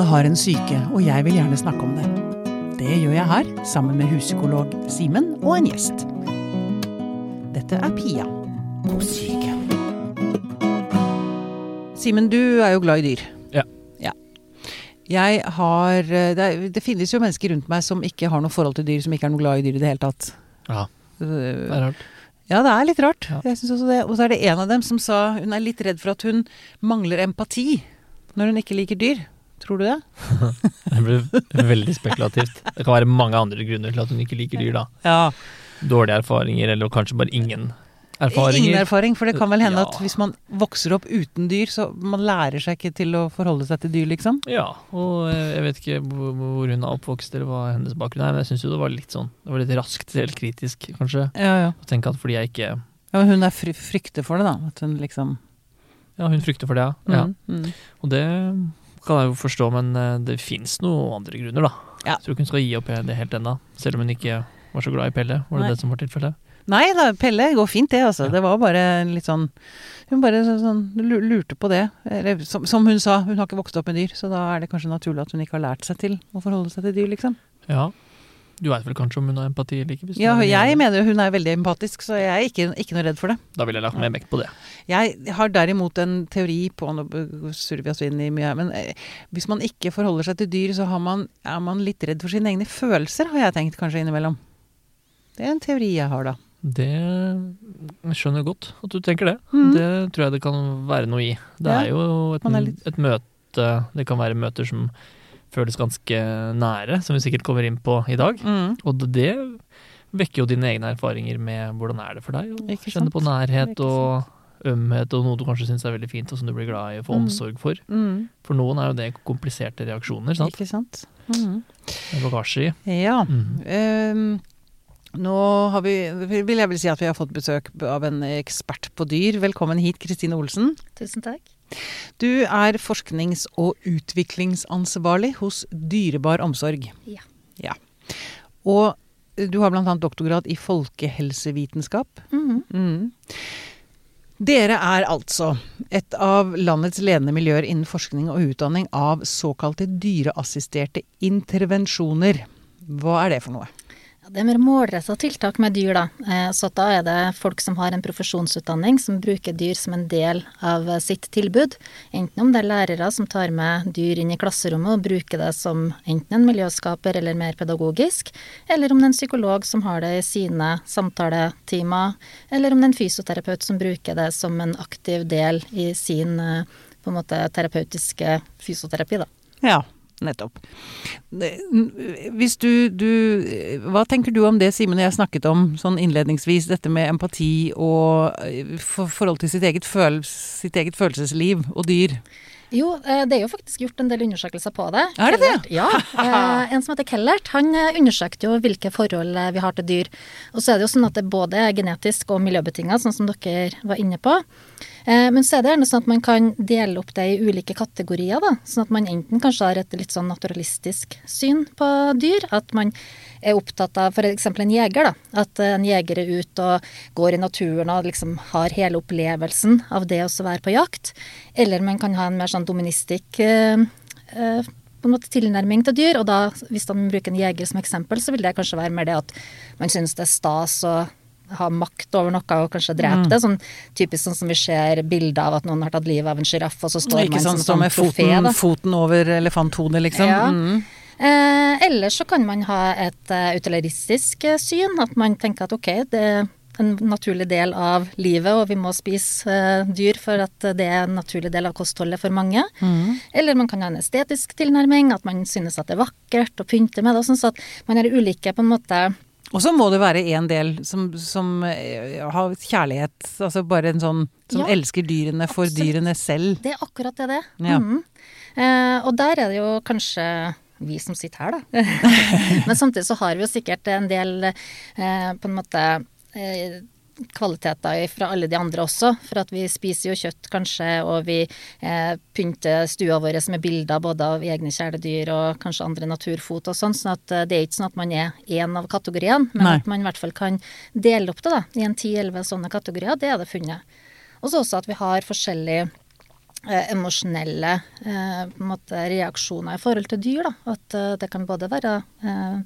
Alle har en syke, og jeg vil gjerne snakke om det. Det gjør jeg her, sammen med huspsykolog Simen og en gjest. Dette er Pia på syke. Simen, du er jo glad i dyr. Ja. ja. Jeg har det, er, det finnes jo mennesker rundt meg som ikke har noe forhold til dyr, som ikke er noe glad i dyr i det hele tatt. Ja, det er rart. Ja, det er litt rart. Ja. Jeg synes også det. Og så er det en av dem som sa hun er litt redd for at hun mangler empati når hun ikke liker dyr. Tror du det? Det blir veldig spekulativt. Det kan være mange andre grunner til at hun ikke liker dyr, da. Ja. Dårlige erfaringer, eller kanskje bare ingen erfaringer. Ingen erfaring, for det kan vel hende Ja. at hvis man vokser opp uten dyr, så man lærer seg ikke til å forholde seg til dyr, liksom. Ja, og eh, jeg vet ikke hvor hun er oppvokst, eller hva hennes bakgrunn er, men jeg syns jo det var litt sånn Det var litt raskt selvkritisk, kanskje. Ja, ja. Å tenke at fordi jeg ikke ja men hun er fry frykter for det, da. At hun liksom Ja, hun frykter for det, ja. ja. mm, mm. Og det kan jeg jo forstå, men eh, det fins noen andre grunner, da. Ja. Jeg tror ikke hun skal gi opp det helt ennå, selv om hun ikke var så glad i Pelle. Var det Nei. det som var tilfellet? Nei da, Pelle går fint det, altså. Ja. Det var bare litt sånn Hun bare sånn lurte på det. Eller som, som hun sa, hun har ikke vokst opp med dyr, så da er det kanskje naturlig at hun ikke har lært seg til å forholde seg til dyr, liksom. Ja. Du veit vel kanskje om hun har empati eller ikke? Ja, jeg mener hun er veldig empatisk, så jeg er ikke, ikke noe redd for det. Da ville jeg lagt mer vekt på det. Jeg har derimot en teori på Nå surrer vi oss inn i mye, her, men eh, hvis man ikke forholder seg til dyr, så har man, er man litt redd for sine egne følelser, har jeg tenkt kanskje innimellom. Det er en teori jeg har, da. Det jeg skjønner godt at du tenker det. Mm. Det tror jeg det kan være noe i. Det Ja, er jo et, er litt- et møte Det kan være møter som føles ganske nære, som vi sikkert kommer inn på i dag. Mm. Og det, vekker jo dine egne erfaringer med hvordan er det for deg å kjenne på nærhet og ømhet og noe du kanskje syns er veldig fint og som du blir glad i å få Mm. omsorg for. Mm. For noen er jo det kompliserte reaksjoner, sant? Ikke sant? Mm. Med bagasje i. Ja. Ehm, nå har vi, vil jeg vel si at vi har fått besøk av en ekspert på dyr. Velkommen hit, Kristine Olsen. Tusen takk. Du er forsknings- og utviklingsansvarlig hos Dyrebar omsorg. Ja. ja. Og du har bl.a. doktorgrad i folkehelsevitenskap. Mhm. Mm. Dere er altså et av landets ledende miljøer innen forskning og utdanning av såkalte dyreassisterte intervensjoner. Hva er det for noe? Det er mer målretta tiltak med dyr, da. Eh, Så da er det folk som har en profesjonsutdanning, som bruker dyr som en del av eh, sitt tilbud. Enten om det er lærere som tar med dyr inn i klasserommet og bruker det som enten en miljøskaper eller mer pedagogisk, eller om det er en psykolog som har det i sine samtaletimer, eller om det er en fysioterapeut som bruker det som en aktiv del i sin eh, på en måte terapeutiske fysioterapi, da. Ja, nettopp. Hvis du, du Hva tenker du om det Simen og jeg snakket om sånn innledningsvis, dette med empati og eh, for, forhold til sitt eget, føl, sitt eget følelsesliv og dyr? Jo, eh, det er jo faktisk gjort en del undersøkelser på det. Er det det? Ja. eh, En som heter Kellert, han undersøkte jo hvilke forhold vi har til dyr. Og så er det jo sånn at det både er genetisk og miljøbetinga, sånn som dere var inne på. Eh, Men så er det gjerne sånn at man kan dele opp det i ulike kategorier, da. Sånn at man enten kanskje har et litt sånn naturalistisk syn på dyr. At man er opptatt av f.eks. en jeger, da. At eh, en jeger er ute og går i naturen og liksom har hele opplevelsen av det å være på jakt. Eller man kan ha en mer sånn doministisk eh, på en måte tilnærming til dyr. Og da, hvis man bruker en jeger som eksempel, så vil det kanskje være mer det at man synes det er stas å ha makt over noe og kanskje drepe Mm. det. Sånn typisk sånn som vi ser bilder av at noen har tatt livet av en sjiraff, og så står man som sånn, med sånn trofé. foten, foten over elefanthodet, liksom. Ja. Mm. Eh, eller så kan man ha et uh, utilitaristisk uh, syn, at man tenker at ok, det er en naturlig del av livet, og vi må spise uh, dyr for at det er en naturlig del av kostholdet for mange. Mm. Eller man kan ha en estetisk tilnærming, at man synes at det er vakkert å pynte med det. og sånn, så at man har ulike på en måte Og så må det være en del som, som eh, har kjærlighet, altså bare en sånn som Ja, elsker dyrene for absolutt. dyrene selv. Det er akkurat det det. Ja. mm. Eh, og der er det jo kanskje vi som sitter her, da. Men samtidig så har vi jo sikkert en del eh, på en måte eh, kvaliteter fra alle de andre også. For at vi spiser jo kjøtt kanskje, og vi eh, pynter stua vår med bilder både av egne kjæledyr og kanskje andre naturfot og sånn. sånn at eh, det er ikke sånn at man er én av kategoriene, men Nei. at man i hvert fall kan dele opp det da, i en ti-elleve sånne kategorier. Det er det funnet. Og så også at vi har forskjellig eh, emosjonelle eh, på en måte reaksjoner i forhold til dyr. Da. At eh, det kan både være eh,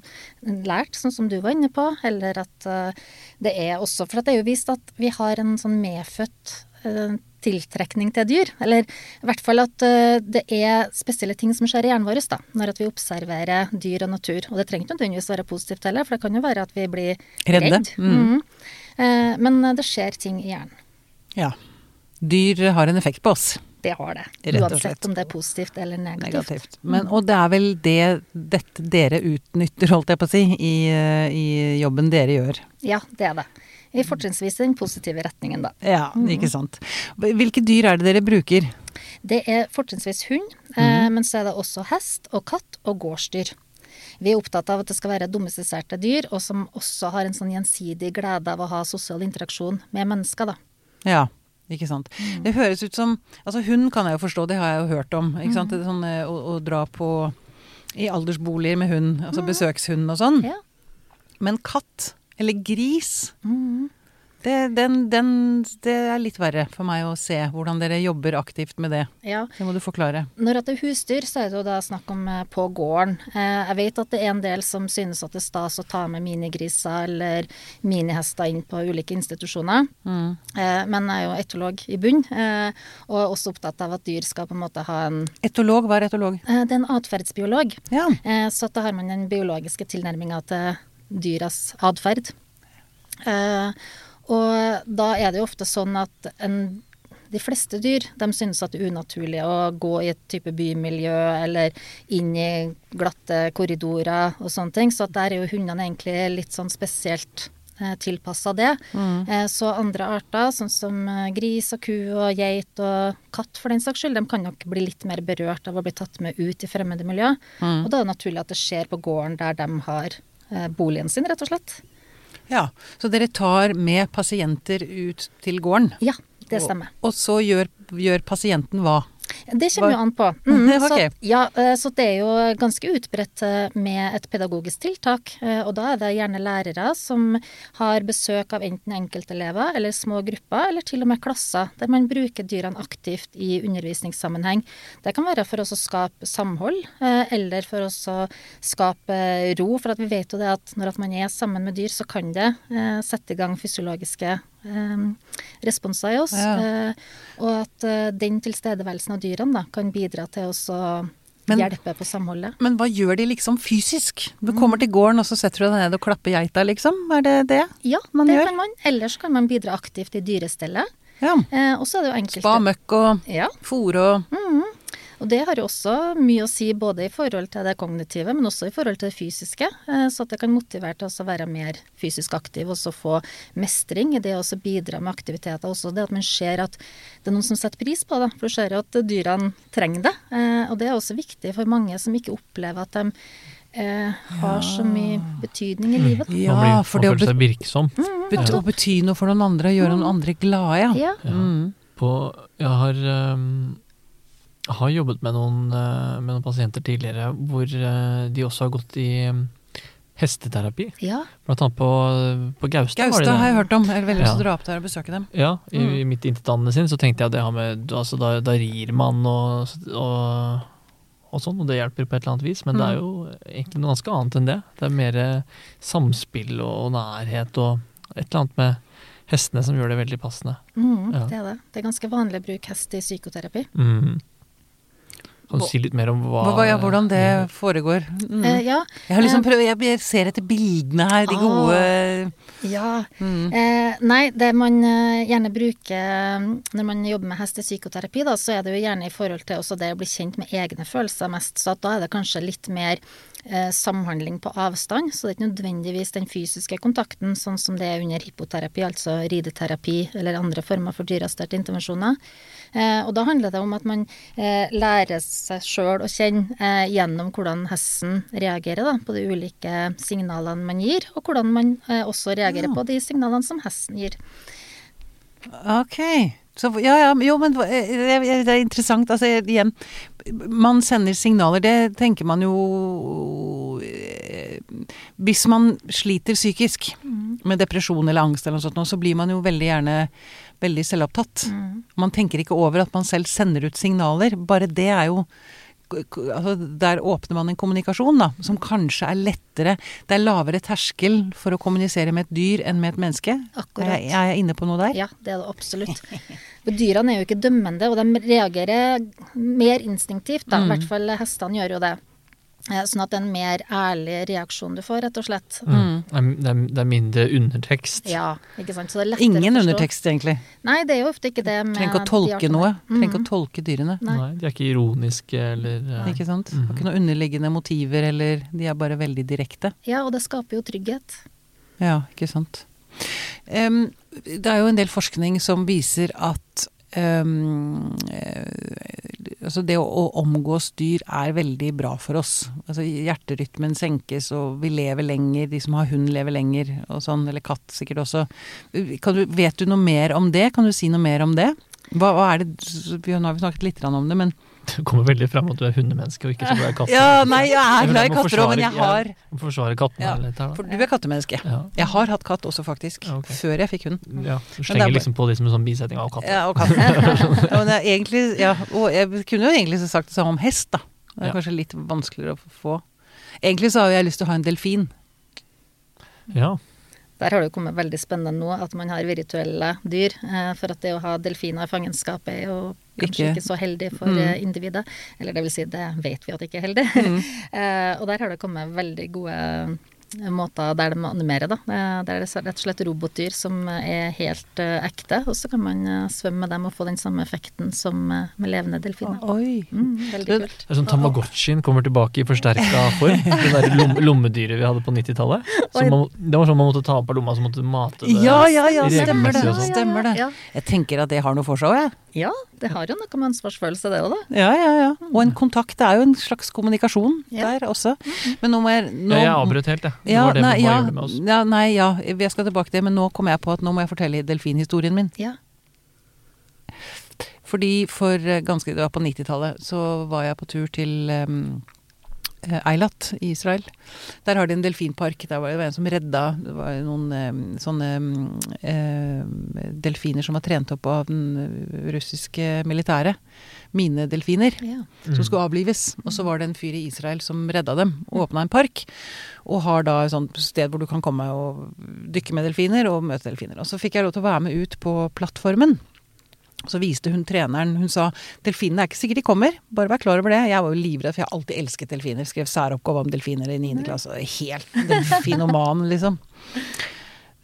lært, sånn som du var inne på, eller at eh, det er også For det er jo vist at vi har en sånn medfødt eh, tiltrekning til dyr. Eller i hvert fall at eh, det er spesielle ting som skjer i hjernen vår da, når at vi observerer dyr og natur. Og det trenger ikke nødvendigvis være positivt heller, for det kan jo være at vi blir Redde. redd. Mm. Mm. Eh, Men det skjer ting i hjernen. Ja. Dyr har en effekt på oss. Det har det. Uansett om det er positivt eller negativt. Negativt. Men, og det er vel det dette dere utnytter, holdt jeg på å si, i, eh, i jobben dere gjør. Ja, det er det. I fortrinnsvis den positive retningen, da. Ja, ikke sant. Hvilke dyr er det dere bruker? Det er fortrinnsvis hund, mm -hmm. men så er det også hest og katt og gårdsdyr. Vi er opptatt av at det skal være domestiserte dyr, og som også har en sånn gjensidig glede av å ha sosial interaksjon med mennesker, da. Ja, ikke sant. Det høres ut som Altså hund kan jeg jo forstå, det har jeg jo hørt om. Ikke sant? Er sånn eh, å, å dra på i aldersboliger med hund, altså besøkshund og sånn. Ja. Men katt eller gris, Mhm. Det, den, den, det er litt verre for meg å se hvordan dere jobber aktivt med det. ja. Det må du forklare. Når det er husdyr, så er det jo da snakk om eh, på gården. Eh, Jeg vet at det er en del som synes at det er stas å ta med minigriser eller minihester inn på ulike institusjoner. Mm. Eh, Men jeg er jo etolog i bunn, og er også opptatt av at dyr skal på en måte ha en Etolog, hva er etolog? Det er en atferdsbiolog. Ja. Så da har man den biologiske tilnærminga til dyras atferd. Og da er det jo ofte sånn at en, de fleste dyr de synes at det er unaturlig å gå i et type bymiljø eller inn i glatte korridorer og sånne ting. Så der er jo hundene egentlig litt sånn spesielt eh, tilpassa det. Eh, så andre arter, sånn som eh, gris og ku og geit og katt for den saks skyld, de kan nok bli litt mer berørt av å bli tatt med ut i fremmede miljø. Og da er det naturlig at det skjer på gården der de har eh, boligen sin, rett og slett. Ja. Så dere tar med pasienter ut til gården? Ja, det stemmer. Og så gjør, gjør pasienten hva? Det kommer jo an på. Mm, så, ja, eh, så det er jo ganske utbredt eh, med et pedagogisk tiltak. eh, Og da er det gjerne lærere som har besøk av enten enkeltelever eller små grupper, eller til og med klasser, der man bruker dyrene aktivt i undervisningssammenheng. Det kan være for oss å skape samhold, eller for oss å skape ro. For at vi vet jo det at når man er sammen med dyr, så kan det sette i gang fysiologiske responser i oss. Ja. Eh, og at eh, den tilstedeværelsen av dyrene da, kan bidra til å Men- hjelpe på samholdet. Men hva gjør de liksom fysisk? Du kommer til gården, og så setter du deg ned og klapper geita, liksom? Er det det? Ja, Man det gjør. kan man. Ellers kan man bidra aktivt i dyrestellet. Ja. Eh, og så er det jo enkelte Spa møkk og Ja, fòre og og det har jo også mye å si både i forhold til det kognitive, men også i forhold til det fysiske. Eh, så at det kan motivere til å være mer fysisk aktiv og så få mestring i det å også bidra med aktiviteter. Også det at man ser at det er noen som setter pris på det. For du ser jo at dyrene trenger det. Eh, og det er også viktig for mange som ikke opplever at de eh, har så mye betydning i livet. Ja, blir, for det å føle seg virksom. bety å bety noe for noen andre, gjøre noen andre glade, ja. Ja. Ja. Mm. På, jeg har, ehm, har jobbet med noen, eh, med noen pasienter tidligere hvor eh, de også har gått i ehm, hesteterapi. ja. Blant annet på, på Gaustad. Gaustad har jeg hørt om. Jeg har veldig lyst til å dra opp der og besøke dem. Ja, i, Mm. i midt intetanende sinn så tenkte jeg at det har med altså da, da rir man og, og, og sånn, og det hjelper på et eller annet vis. Men det er Mm. jo egentlig noe ganske annet enn det. Det er mer samspill og, og nærhet og et eller annet med hestene som gjør det veldig passende. Mm, Ja. Det er det. Det er ganske vanlig å bruke hest i psykoterapi. Mm. Kan du si litt mer om hva Hva, ja, hvordan det foregår. Mm. Eh, ja. Jeg har liksom prøvd, jeg- ser etter bildene her, de Ah. gode ja. mm. Eh, nei, det man eh, gjerne bruker når man jobber med hest i psykoterapi, da, så er det jo gjerne i forhold til også det å bli kjent med egne følelser mest. Så at da er det kanskje litt mer eh, samhandling på avstand. Så det er ikke nødvendigvis den fysiske kontakten, sånn som det er under hippoterapi, altså rideterapi eller andre former for dyreassisterte intervensjoner. Eh, og da handler det om at man eh, lærer seg sjøl å kjenne eh, gjennom hvordan hesten reagerer da, på de ulike signalene man gir, og hvordan man eh, også reagerer på de signalene som hesten gir. Ok. Så, ja, ja, jo, men eh, det, det er interessant. Altså, igjen, man sender signaler. Det tenker man jo eh, Hvis man sliter psykisk Mm. med depresjon eller angst eller noe sånt, så blir man jo veldig gjerne veldig selvopptatt. Mm. Man tenker ikke over at man selv sender ut signaler. Bare det er jo altså Der åpner man en kommunikasjon da, som kanskje er lettere Det er lavere terskel for å kommunisere med et dyr enn med et menneske. Akkurat. Er jeg, er jeg inne på noe der? Ja, det er det absolutt. For dyrene er jo ikke dømmende, og de reagerer mer instinktivt. Da. I Mm. hvert fall hestene gjør jo det. Eh, Sånn at det er en mer ærlig reaksjon du får, rett og slett. Mm. Det, er, det, er, mindre undertekst. Ja, ikke sant. Så det er lettere Ingen å forstå. undertekst, egentlig. Nei, det er jo ofte ikke det med Trenger ikke å tolke noe. Trenger ikke å tolke dyrene. Nei. Nei, de er ikke ironiske eller eh, Ikke sant? Mm. Har ikke noen underliggende motiver, eller de er bare veldig direkte. Ja, og det skaper jo trygghet. Ja, ikke sant. Um, det er jo en del forskning som viser at eh, altså det å, å omgås dyr er veldig bra for oss. Altså hjerterytmen senkes, og vi lever lenger. De som har hund, lever lenger, og sånn. Eller katt sikkert også. Du, vet du noe mer om det? Kan du si noe mer om det? Hva, hva det Nå har vi snakket litt om det, men Det kommer veldig fram at du er hundemenneske og ikke så glad i katter. Ja, nei, jeg er glad i katter òg, men jeg har Jeg forsvare kattene Ja, litt her, da. For du er kattemenneske. Ja. Jeg har hatt katt også, faktisk. Ja, ok. Før jeg fikk hund. ja, du er slenger liksom på det som en sånn bisetning av katter. Ja, og katt. ja, men er egentlig, ja, og jeg kunne jo egentlig sagt det samme om hest, da. Det er kanskje litt vanskeligere å få. Egentlig så har jeg lyst til å ha en delfin. Ja. Der har det jo kommet veldig spennende nå at man har virtuelle dyr. eh, For at det å ha delfiner i fangenskap er jo kanskje Ikke- ikke, så heldig for Mm. eh, individet. Eller det vil si, det vet vi at det ikke er heldig. Mm. Eh, og der har det kommet veldig gode måter der de animerer, da. Det er rett og slett robotdyr som er helt eh, ekte, og så kan man eh, svømme med dem og få den samme effekten som eh, med levende delfiner. Oi. Mm, veldig Det- kult. Det er sånn Tamagotchien kommer tilbake i forsterka form. Det der lom lommedyret vi hadde på 90-tallet. Så Oi. man- Det var sånn man måtte ta opp av lomma, så måtte du mate det. Ja, ja, ja, stemmer det. sånn. Stemmer det. Ja, Jeg tenker at det har noe for seg òg, jeg. Ja, det har jo noe med ansvarsfølelse, det òg, da. Ja, ja, ja. Og en kontakt. Det er jo en slags kommunikasjon Ja. der også. Men nå må jeg nå, Ja, jeg avbrøt helt, jeg. Det Ja, var det nei, ja, med oss. ja, nei, ja, jeg skal tilbake til det, men nå kom jeg på at nå må jeg fortelle delfinhistorien min. Ja. Fordi for eh, ganske, det var på 90-tallet, så var jeg på tur til um, Eilat i Israel. Der har de en delfinpark. Der var det en som redda Det var noen sånne em, em, delfiner som var trent opp av den eh, russiske militæret. Minedelfiner. ja. Mm. Som skulle avlives. Og så var det en fyr i Israel som redda dem, og åpna en park. Og har da et sånt sted hvor du kan komme og dykke med delfiner og møte delfiner. Og så fikk jeg lov til å være med ut på plattformen. Så viste hun treneren Hun sa delfinene er ikke sikkert de kommer, bare vær klar over det. Jeg var jo livredd, for jeg har alltid elsket delfiner. Skrev særoppgave om delfiner i 9. klasse. Helt delfinoman, liksom.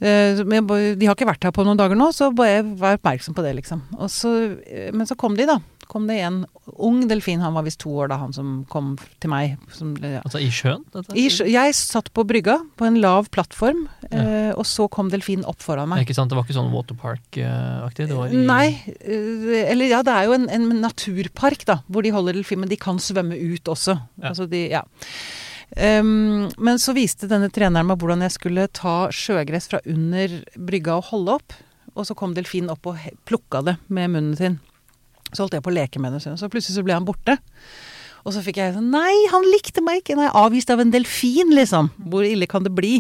Eh, men De har ikke vært her på noen dager nå, så bare vær oppmerksom på det, liksom. Og så, eh, men så kom de, da. Kom det en ung delfin, han var visst to år da, han som kom til meg. Som, ja. Altså i sjøen? Dette? I, sjø- jeg satt på brygga på en lav plattform, Ja. eh, og så kom delfinen opp foran meg. Ikke sant, Det var ikke sånn waterpark-aktig? Nei, eh, eller ja, det er jo en, en naturpark da, hvor de holder delfin, men de kan svømme ut også. Ja. Altså de, ja. Um, men så viste denne treneren meg hvordan jeg skulle ta sjøgress fra under brygga og holde opp. Og så kom delfinen opp og plukka det med munnen sin. Så holdt jeg på å leke med det, så plutselig så ble han borte. Og så fikk jeg sånn Nei, han likte meg ikke! Nei, avvist av en delfin, liksom. Hvor ille kan det bli?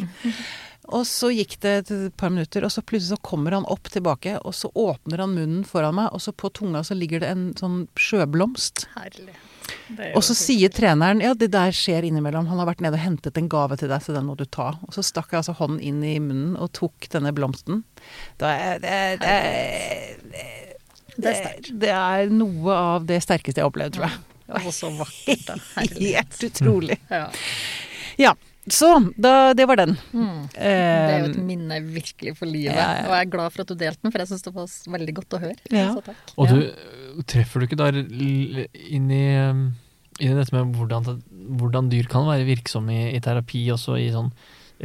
Og så gikk det et par minutter, og så plutselig så kommer han opp tilbake, og så åpner han munnen foran meg, og så på tunga så ligger det en sånn sjøblomst. Herlig. Er Og så sier treneren ja, det der skjer innimellom. Han har vært nede og hentet en gave til deg, så den må du ta. Og så stakk jeg altså hånden inn i munnen og tok denne blomsten. Da er, det, det, det, Det det er noe av det sterkeste jeg har opplevd, tror jeg. Og så vakkert, da. Helt utrolig. Ja. Så da, det var den. Mm. Det er jo et Eh, minne virkelig for livet. Ja, ja. Og jeg er glad for at du delte den, for jeg syns det var veldig godt å høre. Ja. Så takk. Og du treffer du ikke l- inn i, um, inn i dette med hvordan, hvordan dyr kan være virksomme i, i terapi, også i sånn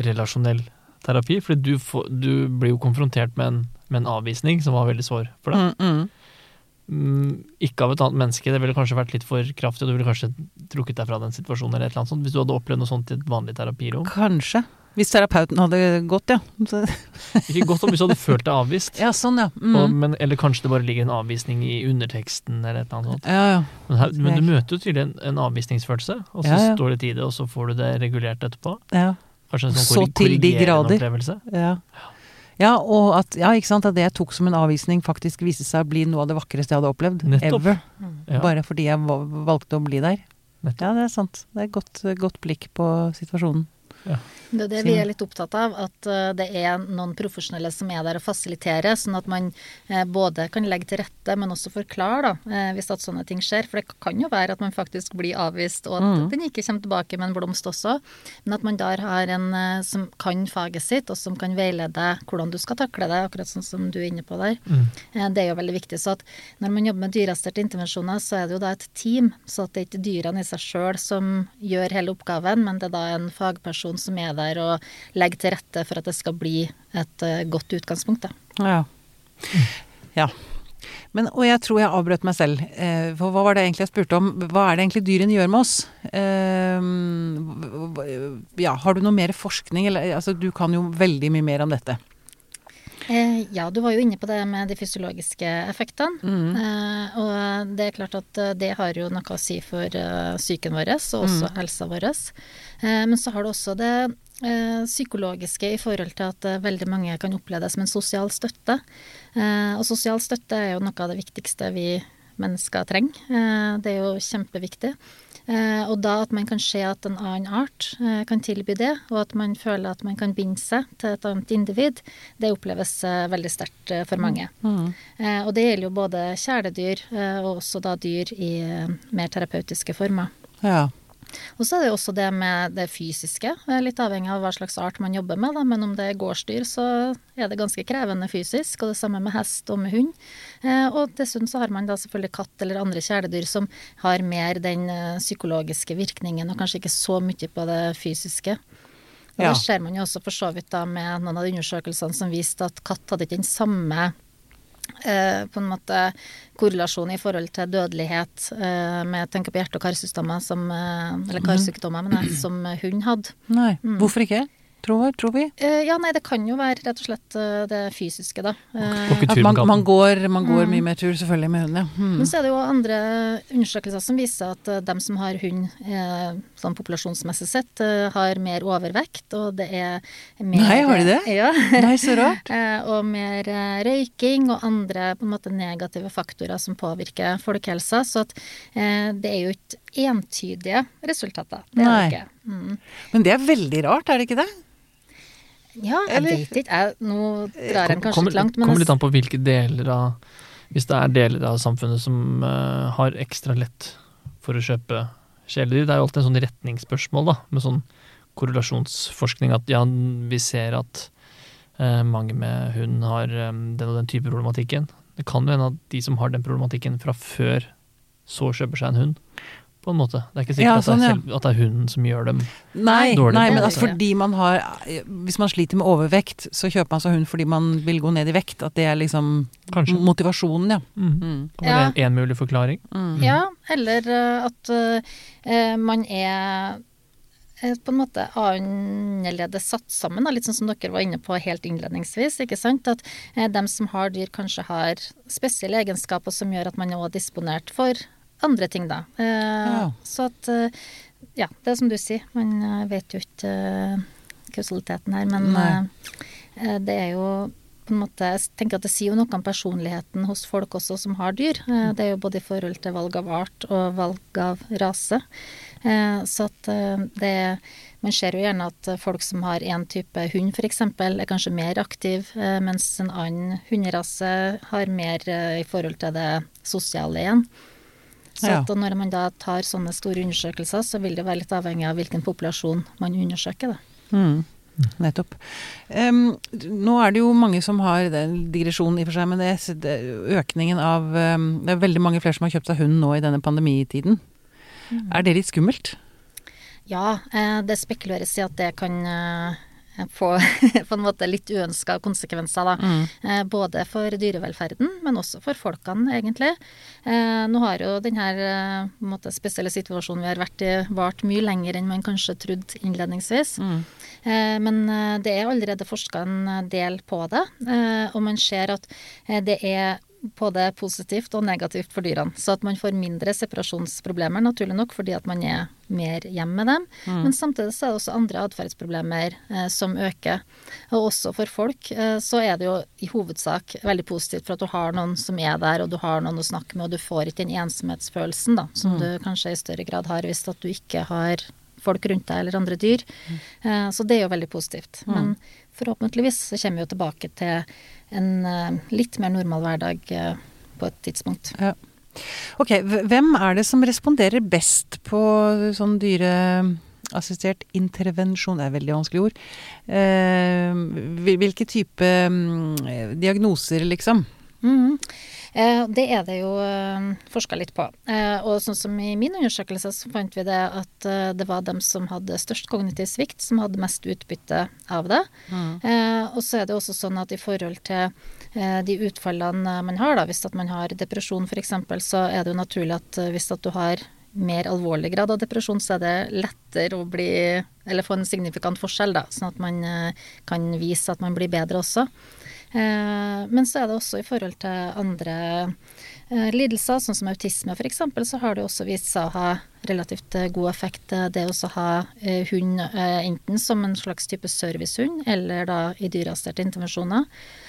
relasjonell terapi? Fordi du, får, du blir jo konfrontert med en, med en avvisning som var veldig sår for deg. mm, mm. Mm, ikke av et annet menneske, det ville kanskje vært litt for kraftig, og du ville kanskje trukket deg fra den situasjonen eller et eller annet sånt, hvis du hadde opplevd noe sånt i et vanlig terapirom. Kanskje. Hvis terapeuten hadde gått, ja. Ikke godt om hvis du hadde følt deg avvist, ja, sånn, ja. og, Mm. men, eller kanskje det bare ligger en avvisning i underteksten eller et eller annet sånt. Ja, ja. Men, her, men du møter jo tydelig en, en avvisningsfølelse, og så Ja, står det i det, og så får du det regulert etterpå. ja. Kanskje en sånn Så korri- til de korrigerende opplevelse. Ja. ja, og at, ja, ikke sant, at det jeg tok som en avvisning faktisk viste seg å bli noe av det vakreste jeg hadde opplevd. Nettopp. Ever. Ja, Bare fordi jeg valgte å bli der. Nettopp. Ja, det er sant. Det er et godt, godt blikk på situasjonen. Det er det vi er litt opptatt av, at eh, det er noen profesjonelle som er der og fasiliterer, sånn at man eh, både kan legge til rette, men også forklare, da, eh, hvis at sånne ting skjer. For det kan jo være at man faktisk blir avvist, og at Mm. den ikke kommer tilbake med en blomst også. Men at man der har en som kan faget sitt, og som kan veilede hvordan du skal takle det, akkurat sånn som du er inne på der. Mm. Det er jo veldig viktig. Så at når man jobber med dyreassisterte intervensjoner, så er det jo da et team. Så at det er ikke dyrene i seg sjøl som gjør hele oppgaven, men det er da en fagperson som er der og legge til rette for at det skal bli et eh, godt utgangspunkt. Da. Ja. ja. Men, og jeg tror jeg avbrøt meg selv. Eh, for hva var det egentlig jeg spurte om? Hva er det egentlig dyrene gjør med oss? Eh, hv- ja, har du noe mer forskning? Eller, altså, du kan jo veldig mye mer om dette. Eh, ja, du var jo inne på det med de fysiologiske effektene. Mm. Eh, og det er klart at det har jo noe å si for psyken vår, og også helsa vår. Eh, men så har du også det psykologiske i forhold til at eh, veldig mange kan oppleve det som en sosial støtte. Eh, og sosial støtte er jo noe av det viktigste vi mennesker trenger. Eh, det er jo kjempeviktig. Eh, og da at man kan se at en annen art eh, kan tilby det, og at man føler at man kan binde seg til et annet individ, det oppleves eh, veldig sterkt eh, for mange. Mm. Eh, og det gjelder jo både kjæledyr eh, og også da dyr i eh, mer terapeutiske former. Ja. Og så er det også det med det fysiske, litt avhengig av hva slags art man jobber med. Da. Men om det er gårdsdyr, så er det ganske krevende fysisk, og det samme med hest og med hund. Eh, og dessuten så har man da selvfølgelig katt eller andre kjæledyr som har mer den eh, psykologiske virkningen, og kanskje ikke så mye på det fysiske. Og Ja. Det ser man jo også for så vidt da med noen av de undersøkelsene som viste at katt hadde ikke den samme på en måte korrelasjon i forhold til dødelighet eh, med tenker på hjerte- og karsykdommer som eh, Eller karsykdommer, men jeg, som hund hadde. Nei, hvorfor ikke? Tror, tror vi. Eh, ja, nei, det kan jo være rett og slett eh, det fysiske, da. Eh, At man, man, går, man går mye mer tur, selvfølgelig, med hunden, ja. Mm. Men så er det jo andre undersøkelser som viser at eh, dem som har hund eh, sånn populasjonsmessig sett, eh, har mer overvekt, og det er mer Nei, har de det? Ja. Nei, så rart. Eh, og mer eh, røyking og andre på en måte negative faktorer som påvirker folkehelsa. Så at, eh, det er jo ikke entydige resultater. Det er Nei. det ikke. Mm. Men det er veldig rart, er det ikke det? Ja, jeg Eller- vet ikke. Jeg, nå drar en kanskje litt langt, men kommer litt an på hvilke deler av Hvis det er deler av samfunnet som uh, har ekstra lett for å kjøpe kjæledyr. Det er jo alltid en sånn retningsspørsmål, da, med sånn korrelasjonsforskning. At ja, vi ser at eh, mange med hund har eh, den og den type problematikken. Det kan jo hende at de som har den problematikken fra før, så kjøper seg en hund. På en måte. Det er ikke sikkert Ja, at, det sånn, er selv, at det er hunden som gjør dem Nei, Dårlig nei men altså fordi man har Hvis man sliter med overvekt, så kjøper man seg hund fordi man vil gå ned i vekt. At det er liksom Kanskje. motivasjonen, ja. Mm. Mm. Ja. en, en mulig forklaring. Mm. Ja, eller eh, at uh, man er eh, på en måte annerledes satt sammen, da, litt sånn som dere var inne på helt innledningsvis. ikke sant? At eh, dem som har dyr, kanskje har spesielle egenskaper som gjør at man er også disponert for andre ting, da. Eh, Ja. Så at eh, Ja, det er som du sier, man eh, vet jo ikke kausaliteten her, men Nei. det er jo på en måte, jeg tenker at Det sier jo noe om personligheten hos folk også som har dyr. Eh, Det er jo både i forhold til valg av art og valg av rase. Så at det Man ser jo gjerne at folk som har én type hund f.eks., er kanskje mer aktiv, mens en annen hunderase har mer i forhold til det sosiale igjen. Så Ja. at når man da tar sånne store undersøkelser, så vil det være litt avhengig av hvilken populasjon man undersøker. Da. Mm. Nettopp. Um, nå er det jo mange som har det digresjonen digresjon i og for seg, men det, det, økningen av um, Det er veldig mange flere som har kjøpt seg hund nå i denne pandemitiden. Er det litt skummelt? Ja, eh, det spekuleres i at det kan få på en måte litt uønska konsekvenser, da. Eh, Både for dyrevelferden, men også for folkene, egentlig. Eh, Nå har jo denne eh, på måte, spesielle situasjonen vi har vært i, vart mye lenger enn man kanskje trodde innledningsvis. Eh, Men det er allerede forska en del på det, eh, og man ser at det er både positivt og negativt for dyrene. Så at man får mindre separasjonsproblemer, naturlig nok, fordi at man er mer hjemme med dem. Mm. Men samtidig så er det også andre atferdsproblemer eh, som øker. Og også for folk eh, så er det jo i hovedsak veldig positivt for at du har noen som er der, og du har noen å snakke med, og du får ikke den ensomhetsfølelsen da, som Mm. du kanskje i større grad har hvis at du ikke har folk rundt deg eller andre dyr. Eh, Så det er jo veldig positivt. Men forhåpentligvis så kommer vi jo tilbake til en eh, litt mer normal hverdag eh, på et tidspunkt. Ja. Ok, hvem er det som responderer best på sånn dyreassistert intervensjon? Det er veldig vanskelig ord. Eh, hvilke type mm, diagnoser, liksom? Mhm. Eh, Det er det jo forska litt på. Eh, Og sånn som i min undersøkelse så fant vi det at eh, det var dem som hadde størst kognitiv svikt, som hadde mest utbytte av det. Mm. Og så er det også sånn at i forhold til eh, de utfallene man har, da, hvis at man har depresjon f.eks., så er det jo naturlig at eh, hvis at du har mer alvorlig grad av depresjon, så er det lettere å bli Eller få en signifikant forskjell, da, sånn at man eh, kan vise at man blir bedre også. Eh, Men så er det også i forhold til andre eh, lidelser, sånn som autisme f.eks., så har det også vist seg å ha relativt eh, god effekt det å ha hund enten som en slags type servicehund, eller da i dyreasterte intervensjoner.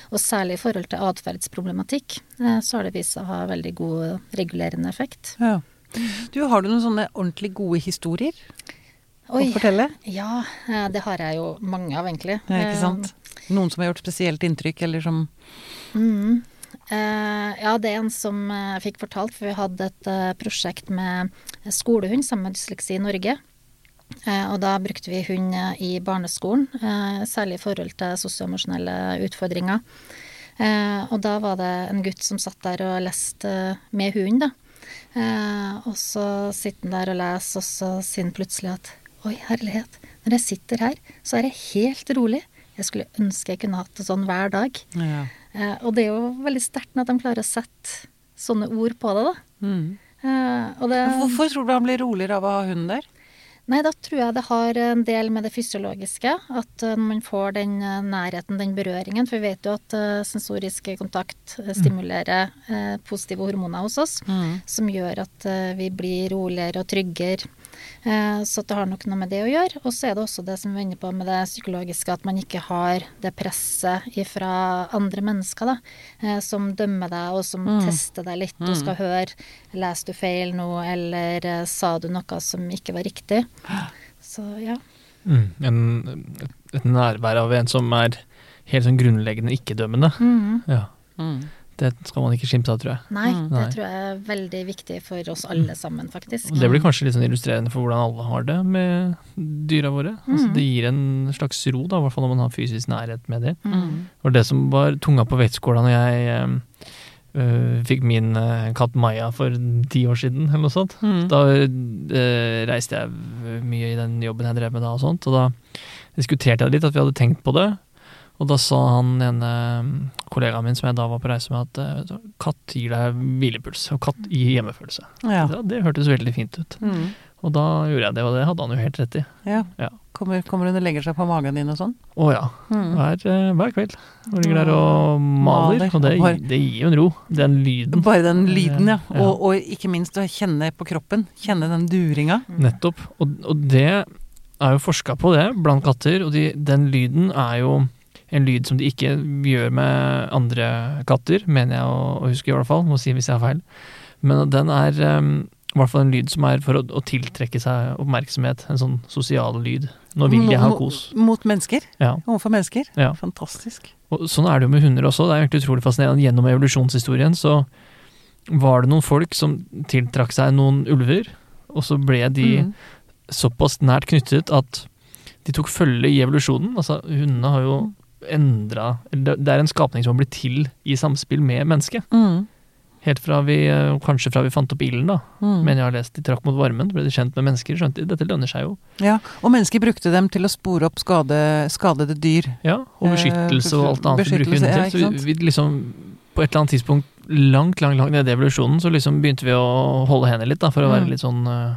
Og særlig i forhold til atferdsproblematikk, så har det vist seg å ha veldig god regulerende effekt. Ja. Du, har du noen sånne ordentlig gode historier Oi. å fortelle? Ja, det har jeg jo mange av, egentlig. Ja, ikke sant? Noen som har gjort spesielt inntrykk, eller som Mm. Uh, ja, det er en som jeg fikk fortalt, for vi hadde et uh, prosjekt med skolehund sammen med Dysleksi i Norge. Og da brukte vi hund i barneskolen, særlig i forhold til sosioemosjonelle utfordringer. Og da var det en gutt som satt der og leste med hunden, da. Og så sitter han der og leser, og så sier han plutselig at oi, herlighet, når jeg sitter her, så er jeg helt rolig. Jeg skulle ønske jeg kunne hatt det sånn hver dag. ja. Eh, og det er jo veldig sterkt når de klarer å sette sånne ord på det, da. mm. Eh, det, Hvorfor tror du han blir roligere av å ha hunden der? nei, da tror jeg det har en del med det fysiologiske. At når man får den eh, nærheten, den berøringen. For vi vet jo at eh, sensorisk kontakt eh, stimulerer mm. positive hormoner hos oss. Mm. Som gjør at eh, vi blir roligere og tryggere. Eh, Så det har nok noe med det å gjøre. Og så er det også det som vi inne på med det psykologiske, at man ikke har det presset fra andre mennesker, da. eh, Som dømmer deg, og som Mm. tester deg litt, og skal høre Leste du feil nå, eller eh, sa du noe som ikke var riktig? Så ja. Mm, en, et, et nærvær av en som er helt sånn grunnleggende ikke-dømmende. Mm. Ja. Mm. Det skal man ikke skimte av, tror jeg. Nei, Mm. det Nei. tror jeg er veldig viktig for oss alle sammen, faktisk. Og det blir kanskje litt sånn illustrerende for hvordan alle har det med dyra våre. Altså, Mm. det gir en slags ro, da, i hvert fall når man har fysisk nærhet med det. Mm. Og det som var tunga på vektskåla når jeg eh, øh, fikk min øh, katt Maja for ti år siden, eller noe sånt. Mm. Da øh, reiste jeg mye i den jobben jeg drev med da, og sånt, og da diskuterte jeg litt at vi hadde tenkt på det. Og da sa han ene mm, kollegaen min som jeg da var på reise med, at eh, vet du, katt gir deg hvilepuls, og katt gir hjemmefølelse. Ja. Ja, det hørtes veldig fint ut. Mm. Og da gjorde jeg det, og det hadde han jo helt rett i. ja. Ja. Kommer, kommer hun og legger seg på magen din og sånn? Å ja. Mm. Hver, eh, hver kveld. Hun ligger der og maler. Maler. Og det, det gir jo en ro. Den lyden. Bare den lyden, ja. Ja. Og, og ikke minst å kjenne på kroppen. Kjenne den duringa. Nettopp. Og, og det er jo forska på det blant katter, og de, den lyden er jo en lyd som de ikke gjør med andre katter, mener jeg å, å huske i hvert fall. Må si hvis jeg har feil. Men den er um, i hvert fall en lyd som er for å, å tiltrekke seg oppmerksomhet. En sånn sosial lyd. Nå vil jeg ha kos. Mot mennesker. Ja. Overfor mennesker. Ja. Fantastisk. Og sånn er det jo med hunder også. Det er egentlig utrolig fascinerende. Gjennom evolusjonshistorien så var det noen folk som tiltrakk seg noen ulver, og så ble de Mm. såpass nært knyttet at de tok følge i evolusjonen. Altså, hundene har jo endra Det er en skapning som har blitt til i samspill med mennesket. Mm. Helt fra vi, eh, kanskje fra vi fant opp ilden, da. Mm. Men jeg har lest de trakk mot varmen, ble de kjent med mennesker, skjønte de dette lønner seg jo. Ja, og mennesker brukte dem til å spore opp skade, skadede dyr. Ja, og Eh, beskyttelse og alt annet vi bruker hunder til. Så vi, vi liksom, på et eller annet tidspunkt langt, langt, langt nede i evolusjonen, så liksom begynte vi å holde hendene litt, da, for å være Mm. litt sånn eh,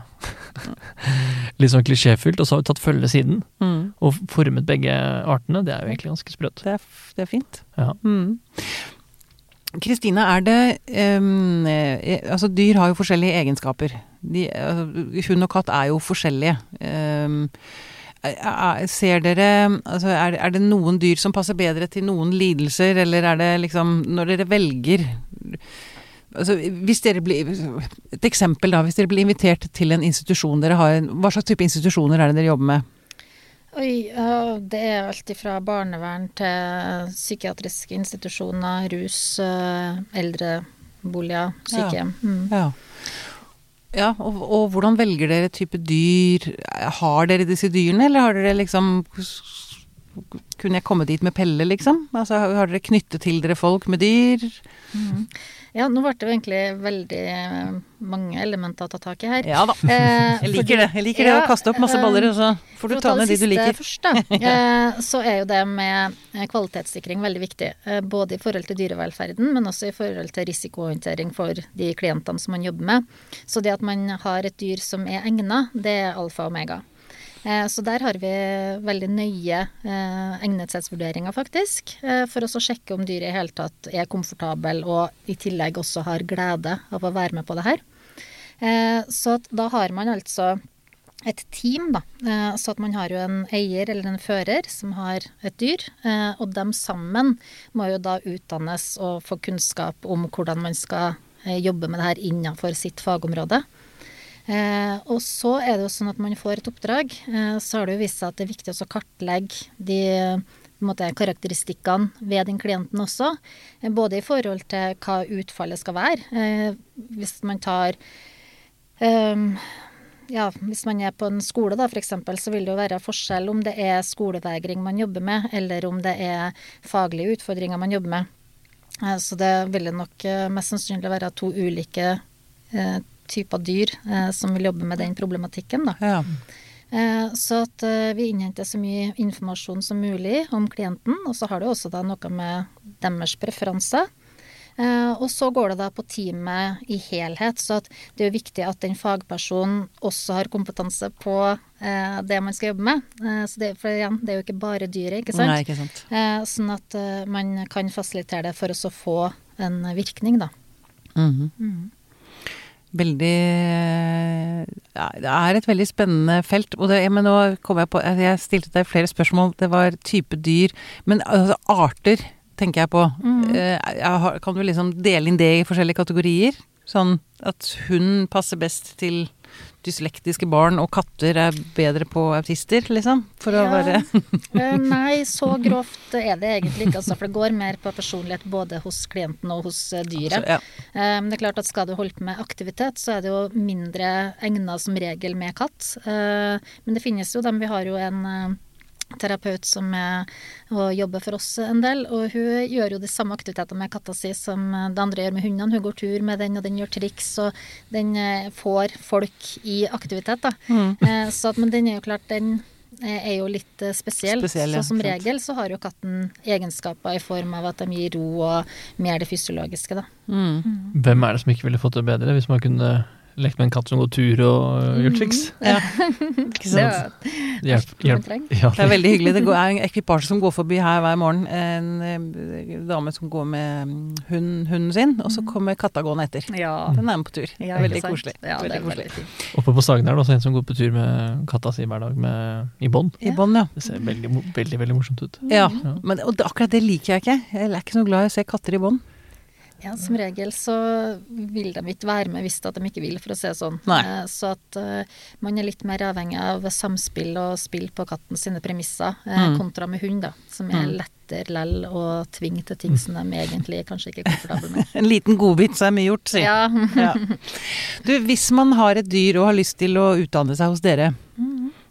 Litt sånn klisjéfylt, og så har vi tatt følge siden. Mm. Og formet begge artene. Det er jo egentlig ganske sprøtt. Det, er, det er fint. Ja. Mm. Kristine, er det um, Altså, dyr har jo forskjellige egenskaper. De, altså, hund og katt er jo forskjellige. Um, ser dere altså er, er, det noen dyr som passer bedre til noen lidelser, eller er det liksom Når dere velger altså hvis dere blir, Et eksempel, da. Hvis dere blir invitert til en institusjon dere har Hva slags type institusjoner er det dere jobber med? Oi, det er alt fra barnevern til psykiatriske institusjoner, rus, eh, eldreboliger, sykehjem. Ja. Mm. ja. Ja og, og, hvordan velger dere type dyr? Har dere disse dyrene, eller har dere liksom Kunne jeg komme dit med Pelle, liksom? Altså, har dere knyttet til dere folk med dyr? Mm. Ja, nå ble det jo egentlig veldig eh, mange elementer å ta tak i her. Ja da. Eh, jeg liker det. Jeg liker det å kaste opp masse baller, og så får du ta ned de du liker. Først, da, eh, så er jo det med eh, kvalitetssikring veldig viktig. Eh, både i forhold til dyrevelferden, men også i forhold til risikohåndtering for de klientene som man jobber med. Så det at man har et dyr som er egna, det er alfa og omega. Eh, så der har vi veldig nøye eh, egnethetsvurderinger, faktisk. Eh, for å sjekke om dyret i hele tatt er komfortabel og i tillegg også har glede av å være med på det her. Så da har man altså et team, da. Så at man har jo en eier eller en fører som har et dyr. Og dem sammen må jo da utdannes og få kunnskap om hvordan man skal jobbe med det her innenfor sitt fagområde. Eh, og så er det jo sånn at man får et oppdrag, eh, så har det jo vist seg at det er viktig å kartlegge de måte, karakteristikkene ved den klienten også. Eh, både i forhold til hva utfallet skal være. Eh, hvis man tar ehm, ja, hvis man er på en skole da, f.eks., så vil det jo være forskjell om det er skolevegring man jobber med, eller om det er faglige utfordringer man jobber med. Eh, så det vil nok eh, mest sannsynlig være to ulike typer dyr eh, som vil jobbe med den problematikken. Da. Ja. Eh, så at eh, vi innhenter så mye informasjon som mulig om klienten. Og så har det også noe med deres preferanser. Eh, og så går det da på teamet i helhet. Så det er jo viktig at den fagpersonen også har kompetanse på eh, det man skal jobbe med. Eh, det, for igjen, det er jo ikke bare dyret, ikke sant? Nei, ikke sant. sånn at man kan fasilitere det for å få en virkning, da. Mm -hmm. mm veldig ja, Det er et veldig spennende felt. Og det, men nå kom jeg på Jeg stilte deg flere spørsmål. Det var type dyr. Men altså, arter tenker jeg på. Mm. Eh, kan du liksom dele inn det i forskjellige kategorier? Sånn at hund passer best til dyslektiske barn og katter er bedre på autister, liksom? For ja. å være eh, Nei, så grovt er det egentlig ikke. Altså, for det går mer på personlighet både hos klienten og hos eh, dyret. Altså, ja. Men det er klart at skal du holde på med aktivitet, så er det jo mindre egna som regel med katt. Men det finnes jo dem. Vi har jo en terapeut som er, og jobber for oss en del. Og hun gjør jo de samme aktivitetene med katta si som det andre gjør med hundene. Hun går tur med den, og den gjør triks, og den eh, får folk i aktivitet, da. Mm. Eh, så, men den er jo klart, den eh, er jo litt spesiell. spesiell ja. Så som regel så har jo katten egenskaper i form av at de gir ro og mer det fysiologiske, da. Mm. Mm. Hvem er det som ikke ville fått det bedre, hvis man kunne lekt med en katt som går tur og mm. gjør triks. Ja. Ikke sant? Hjelp, hjelp. Ja, det er veldig hyggelig. Det er en ekvipasje som går forbi her hver morgen. En, en dame som går med hund, hunden sin, og så mm. kommer katta gående etter. Ja. Den er med på tur. Ja, veldig koselig. Ja, veldig koselig. Oppe på Sagen er det også en som går på tur med katta si hver dag med, i bånd. I bånd, ja. Det ser veldig, veldig, veldig morsomt ut. Ja, men og akkurat det liker jeg ikke. Jeg er ikke så glad i å se katter i bånd. Ja, som regel så vil de ikke være med hvis de ikke vil, for å si det sånn. Nei. så at uh, man er litt mer avhengig av samspill og spill på katten sine premisser, eh, mm. kontra med hund, da. Som er mm. lettere lell å tvinge til ting som de egentlig kanskje ikke er komfortable med. en liten godbit, så er mye gjort, si. Ja. ja. Du, hvis man har et dyr og har lyst til å utdanne seg hos dere, mm.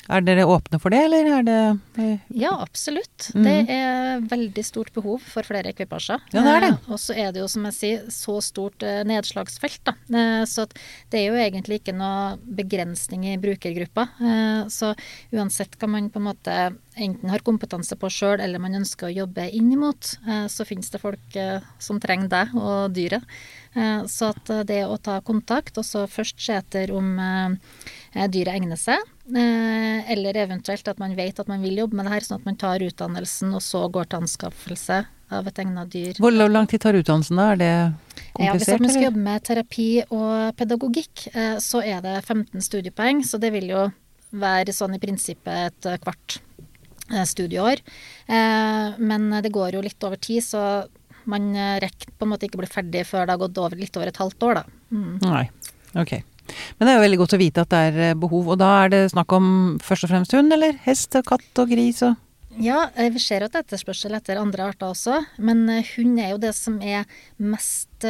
Er dere åpne for det, eller er det Ja, absolutt. Mm. Det er veldig stort behov for flere ekvipasjer. Ja, det er det. Eh, og så er det jo, som jeg sier, så stort eh, nedslagsfelt, da. Eh, så det er jo egentlig ikke noe begrensning i brukergruppa. Eh, så uansett hva man på en måte enten har kompetanse på sjøl, eller man ønsker å jobbe inn imot, eh, så finnes det folk eh, som trenger deg og dyret. Så at det å ta kontakt, og så først se etter om dyret egner seg, eller eventuelt at man vet at man vil jobbe med det her, sånn at man tar utdannelsen og så går til anskaffelse av et egnet dyr. Hvor lang tid tar utdannelsen da? Er det komplisert? Ja, hvis man skal jobbe med terapi og pedagogikk, eh, så er det 15 studiepoeng, så det vil jo være sånn i prinsippet et eh, kvart eh, studieår. Eh, Men det går jo litt over tid, så man eh, rekker på en måte ikke bli ferdig før det har gått over, litt over et halvt år, da. Mm. Nei. Ok. Men det er jo veldig godt å vite at det er eh, behov, og da er det snakk om først og fremst hund, eller hest og katt og gris og Ja, eh, vi ser jo et etterspørsel etter andre arter også, men eh, hund er jo det som er mest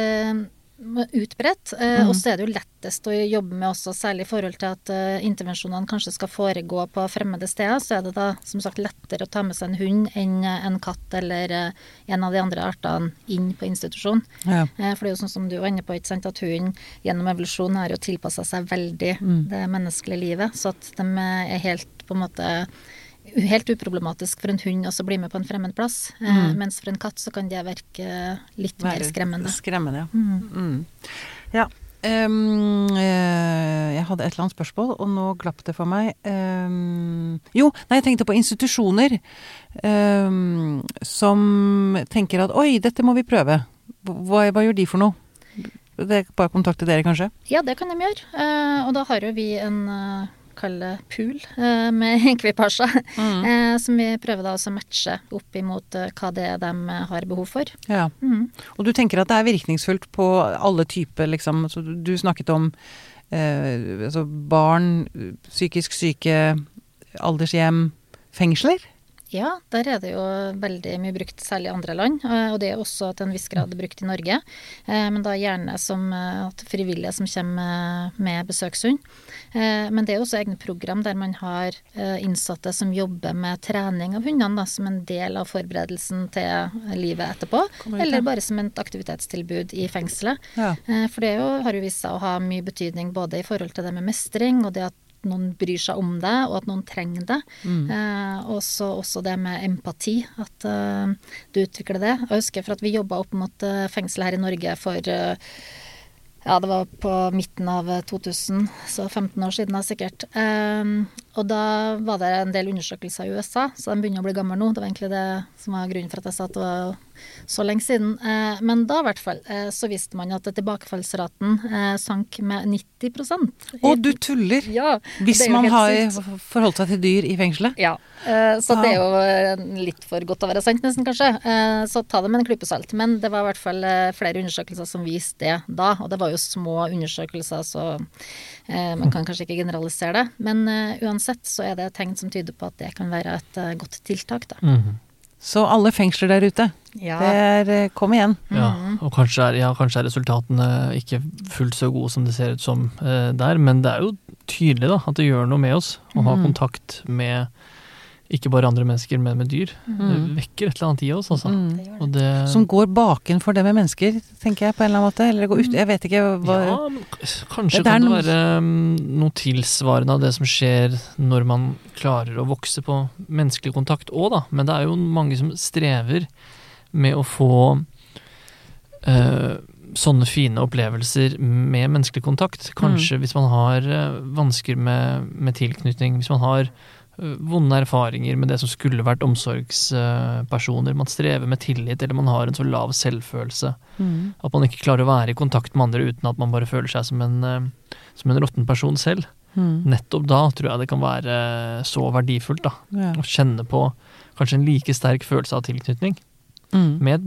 utbredt. eh, Mm. Og så er det jo lettest å jobbe med også, særlig i forhold til at uh, intervensjonene kanskje skal foregå på fremmede steder. Så er det da som sagt lettere å ta med seg en hund enn eh, en katt eller uh, en av de andre artene inn på institusjon. Ja. Uh, For det er jo sånn som du var inne på, ikke sant, at hunden gjennom evolusjon har jo tilpassa seg veldig Mm. det menneskelige livet. Så at de er helt på en måte helt uproblematisk for en hund å bli med på en fremmed plass. Eh, Mm. mens for en katt så kan det virke litt mer skremmende. Skremmende, ja. Mm. Mm. Ja. Um, eh, jeg hadde et eller annet spørsmål, og nå glapp det for meg. Um, jo, nei, jeg tenkte på institusjoner um, som tenker at oi, dette må vi prøve. Hva, hva gjør de for noe? Det er bare å kontakte dere, kanskje? Ja, det kan de gjøre. Uh, og da har jo vi en uh, kall det pool eh, med ekvipasje, Mm. eh, som vi prøver da å matche opp imot eh, hva det er de har behov for. Ja. Mm. Og du tenker at det er virkningsfullt på alle typer, liksom. Du snakket om eh, altså barn, psykisk syke, aldershjem, fengsler? Ja, der er det jo veldig mye brukt, særlig i andre land. eh, Og det er også til en viss grad brukt i Norge. Eh, Men da gjerne som eh, frivillige som kommer med besøkshund. Men det er også egne program der man har innsatte som jobber med trening av hundene da, som en del av forberedelsen til livet etterpå. Eller bare som et aktivitetstilbud i fengselet. Ja. For det jo, har jo vist seg å ha mye betydning både i forhold til det med mestring, og det at noen bryr seg om det, og at noen trenger det. Mm. Eh, og så også det med empati, at eh, du utvikler det. Jeg husker for at vi jobba opp mot eh, fengsel her i Norge for eh, ja, det var på midten av 2000, så 15 år siden da sikkert. Og da var det en del undersøkelser i USA, så de begynner å bli gamle nå. Det var egentlig det som var grunnen for at jeg sa at det var så lenge siden. Eh, men da i hvert fall eh, så visste man at tilbakefallsraten eh, sank med 90% Å, du tuller! Ja, Hvis jo man har sykt. forholdt seg til dyr i fengselet? Ja, så det er jo eh, litt for godt å være sant, nesten kanskje. Så ta det med en klype salt. Men det var i hvert fall flere undersøkelser som viste det da, og det var jo små undersøkelser, så man kan kanskje ikke generalisere det. Men eh, uansett så er det tegn som tyder på at det kan være et eh, godt tiltak, da. Mm. Så alle fengsler der ute, Ja. det er eh, Kom igjen. Ja, Mhm. og kanskje er, ja, kanskje er resultatene ikke fullt så gode som det ser ut som eh, der, men det er jo tydelig da, at det gjør noe med oss å ha Mhm. kontakt med ikke bare andre mennesker, men med dyr. Det Mm. vekker et eller annet i oss, altså. Mm. Det. Og det, Som går bakenfor det med mennesker, tenker jeg på en eller annen måte. Eller går ut Jeg vet ikke hva ja, men kanskje Det kan det være um, noe tilsvarende av det som skjer når man klarer å vokse på menneskelig kontakt òg, da. Men det er jo mange som strever med å få øh, sånne fine opplevelser med menneskelig kontakt. Kanskje hvis man har eh, vansker med, med tilknytning, hvis man har vonde erfaringer med det som skulle vært omsorgspersoner. Man strever med tillit, eller man har en så lav selvfølelse Mm. at man ikke klarer å være i kontakt med andre uten at man bare føler seg som en, eh, som en råtten person selv. Mm. Nettopp da tror jeg det kan være så verdifullt da, Ja. å kjenne på kanskje en like sterk følelse av tilknytning. Mm. Med et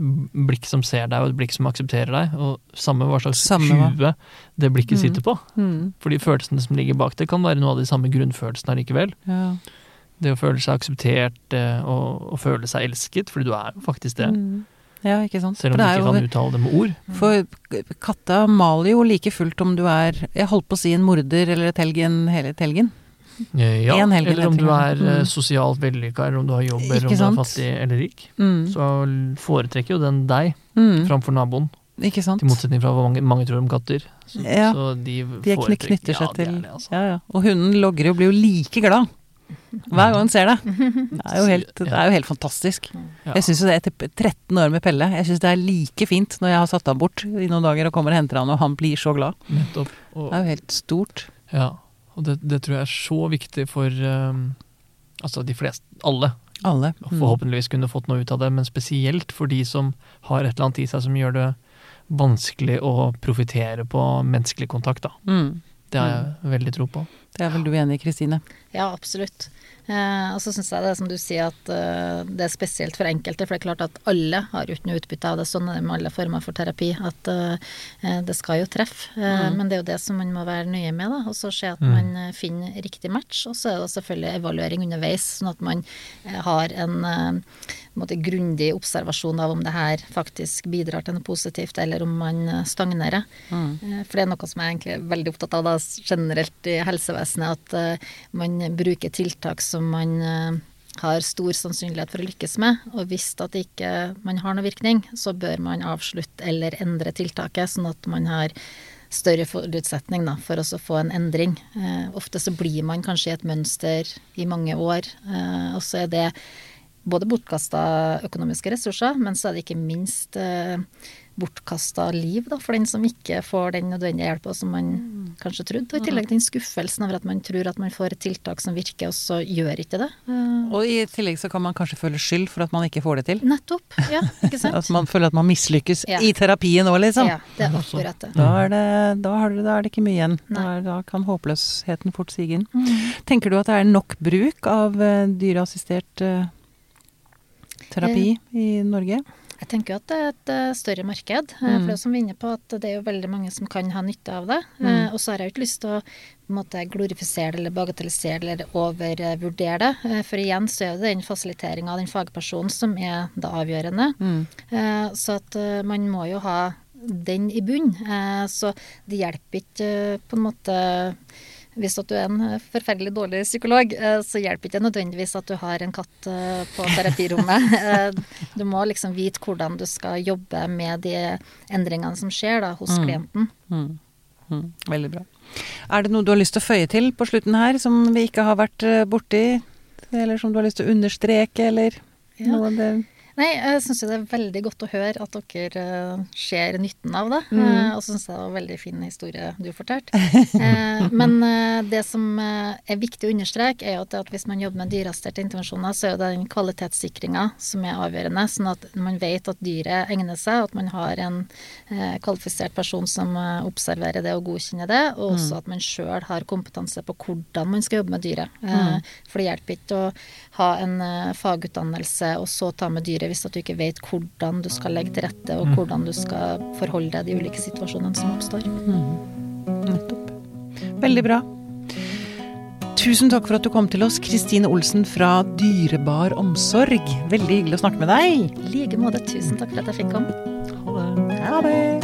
blikk som ser deg, og et blikk som aksepterer deg. Og samme hva slags Samme hue det blikket Mm. sitter på. Mm. Fordi følelsene som ligger bak det, kan være noe av de samme grunnfølelsene allikevel. Ja. Det å føle seg akseptert eh, og, og føle seg elsket, fordi du er jo faktisk det. Mm. ja, ikke sant. Selv om du ikke jo- kan uttale det med ord. For katta maler jo like fullt om du er Jeg holdt på å si en morder eller et helgen hele helgen. Eh, Ja, helgen, eller om du er eh, Mm. sosialt vellykka, eller om du har jobb, eller om du er fattig eller rik. Mm. Så foretrekker jo den deg Mm. framfor naboen. Ikke sant. Til motsetning fra hva mange, mange tror om katter. Så, Ja. så de, De er knytter seg ja, det til altså. ja, ja. Og hunden logrer og blir jo like glad hver gang han ser deg. Det er jo helt, det er jo helt fantastisk. Jeg syns jo det etter 13 år med Pelle, jeg syns det er like fint når jeg har satt ham bort i noen dager og kommer og henter han, og han blir så glad. Nettopp. Og, Det er jo helt stort. ja, og det, det tror jeg er så viktig for um, altså de fleste, alle Alle. Mm. forhåpentligvis kunne fått noe ut av det, men spesielt for de som har et eller annet i seg som gjør det vanskelig å profitere på menneskelig kontakt, da. Mm. Det har jeg veldig tro på. Det er vel du enig i, Kristine? Ja, absolutt. Eh, og så syns jeg det er som du sier at eh, det er spesielt for enkelte, for det er klart at alle har jo ikke noe utbytte av det. Sånn er det med alle former for terapi, at eh, det skal jo treffe. Eh, Mm. Men det er jo det som man må være nøye med, da. Og så se at Mm. man eh, finner riktig match. Og så er det selvfølgelig evaluering underveis, sånn at man eh, har en eh, en måte grundig observasjon av om det her faktisk bidrar til noe positivt, eller om man eh, stagnerer. Mm. Eh, For det er noe som jeg egentlig er veldig opptatt av da, generelt i helsevesenet, at eh, man bruker tiltak som man eh, har stor sannsynlighet for å lykkes med. Og hvis at ikke man har noe virkning, så bør man avslutte eller endre tiltaket, sånn at man har større forutsetning da, for å få en endring. Eh, ofte så blir man kanskje i et mønster i mange år, eh, og så er det både bortkasta økonomiske ressurser, men så er det ikke minst eh, bortkasta liv da, for den som ikke får den nødvendige hjelpa som man kanskje trodd. Og i tillegg den skuffelsen over at man tror at man får et tiltak som virker, og så gjør ikke det. Eh, Og i tillegg så kan man kanskje føle skyld for at man ikke får det til. nettopp, ja, ikke sant? At man føler at man mislykkes Ja. i terapien òg, liksom. Ja, det er akkurat det. Da er det, da, har du, da er det ikke mye igjen. Da, er, da kan håpløsheten fort sige inn. Mm. Tenker du at det er nok bruk av eh, dyreassistert uh, terapi i Norge? Jeg tenker at det er et eh, større marked. eh, Mm. For det er som vi er inne på, at det er jo veldig mange som kan ha nytte av det. Mm. Eh, Og så har jeg jo ikke lyst til å måte, glorifisere det eller bagatellisere det eller overvurdere det. For igjen så er det den fasiliteringa av den fagpersonen som er det avgjørende. Mm. Så at man må jo ha den i bunn. Så det hjelper ikke på en måte hvis du er en eh, forferdelig dårlig psykolog, eh, så hjelper ikke nødvendigvis at du har en katt eh, på terapirommet. Du må liksom vite hvordan du skal jobbe med de endringene som skjer da, hos Mm. klienten. Mm. Mm. Veldig bra. Er det noe du har lyst til å føye til på slutten her, som vi ikke har vært borti? Eller som du har lyst til å understreke, eller Ja. noe det Nei, jeg syns det er veldig godt å høre at dere eh, ser nytten av det. Mm. Eh, og så syns det var en veldig fin historie du fortalte. Eh, men det som er viktig å understreke, er at, hvis man jobber med dyreassisterte intervensjoner, så er det den kvalitetssikringa som er avgjørende. Sånn at man vet at dyret egner seg, at man har en kvalifisert person som observerer det og godkjenner det. Og også at man sjøl har kompetanse på hvordan man skal jobbe med dyret. Eh, For det hjelper ikke å ha en fagutdannelse og så ta med dyret hvis at du ikke vet hvordan du skal legge til rette, og hvordan du skal forholde deg de ulike situasjonene som oppstår. Nettopp. Veldig bra. Tusen takk for at du kom til oss, Kristine Olsen fra Dyrebar omsorg. Veldig hyggelig å snakke med deg. I like måte, tusen takk for at jeg fikk komme. Ha det. Ha det.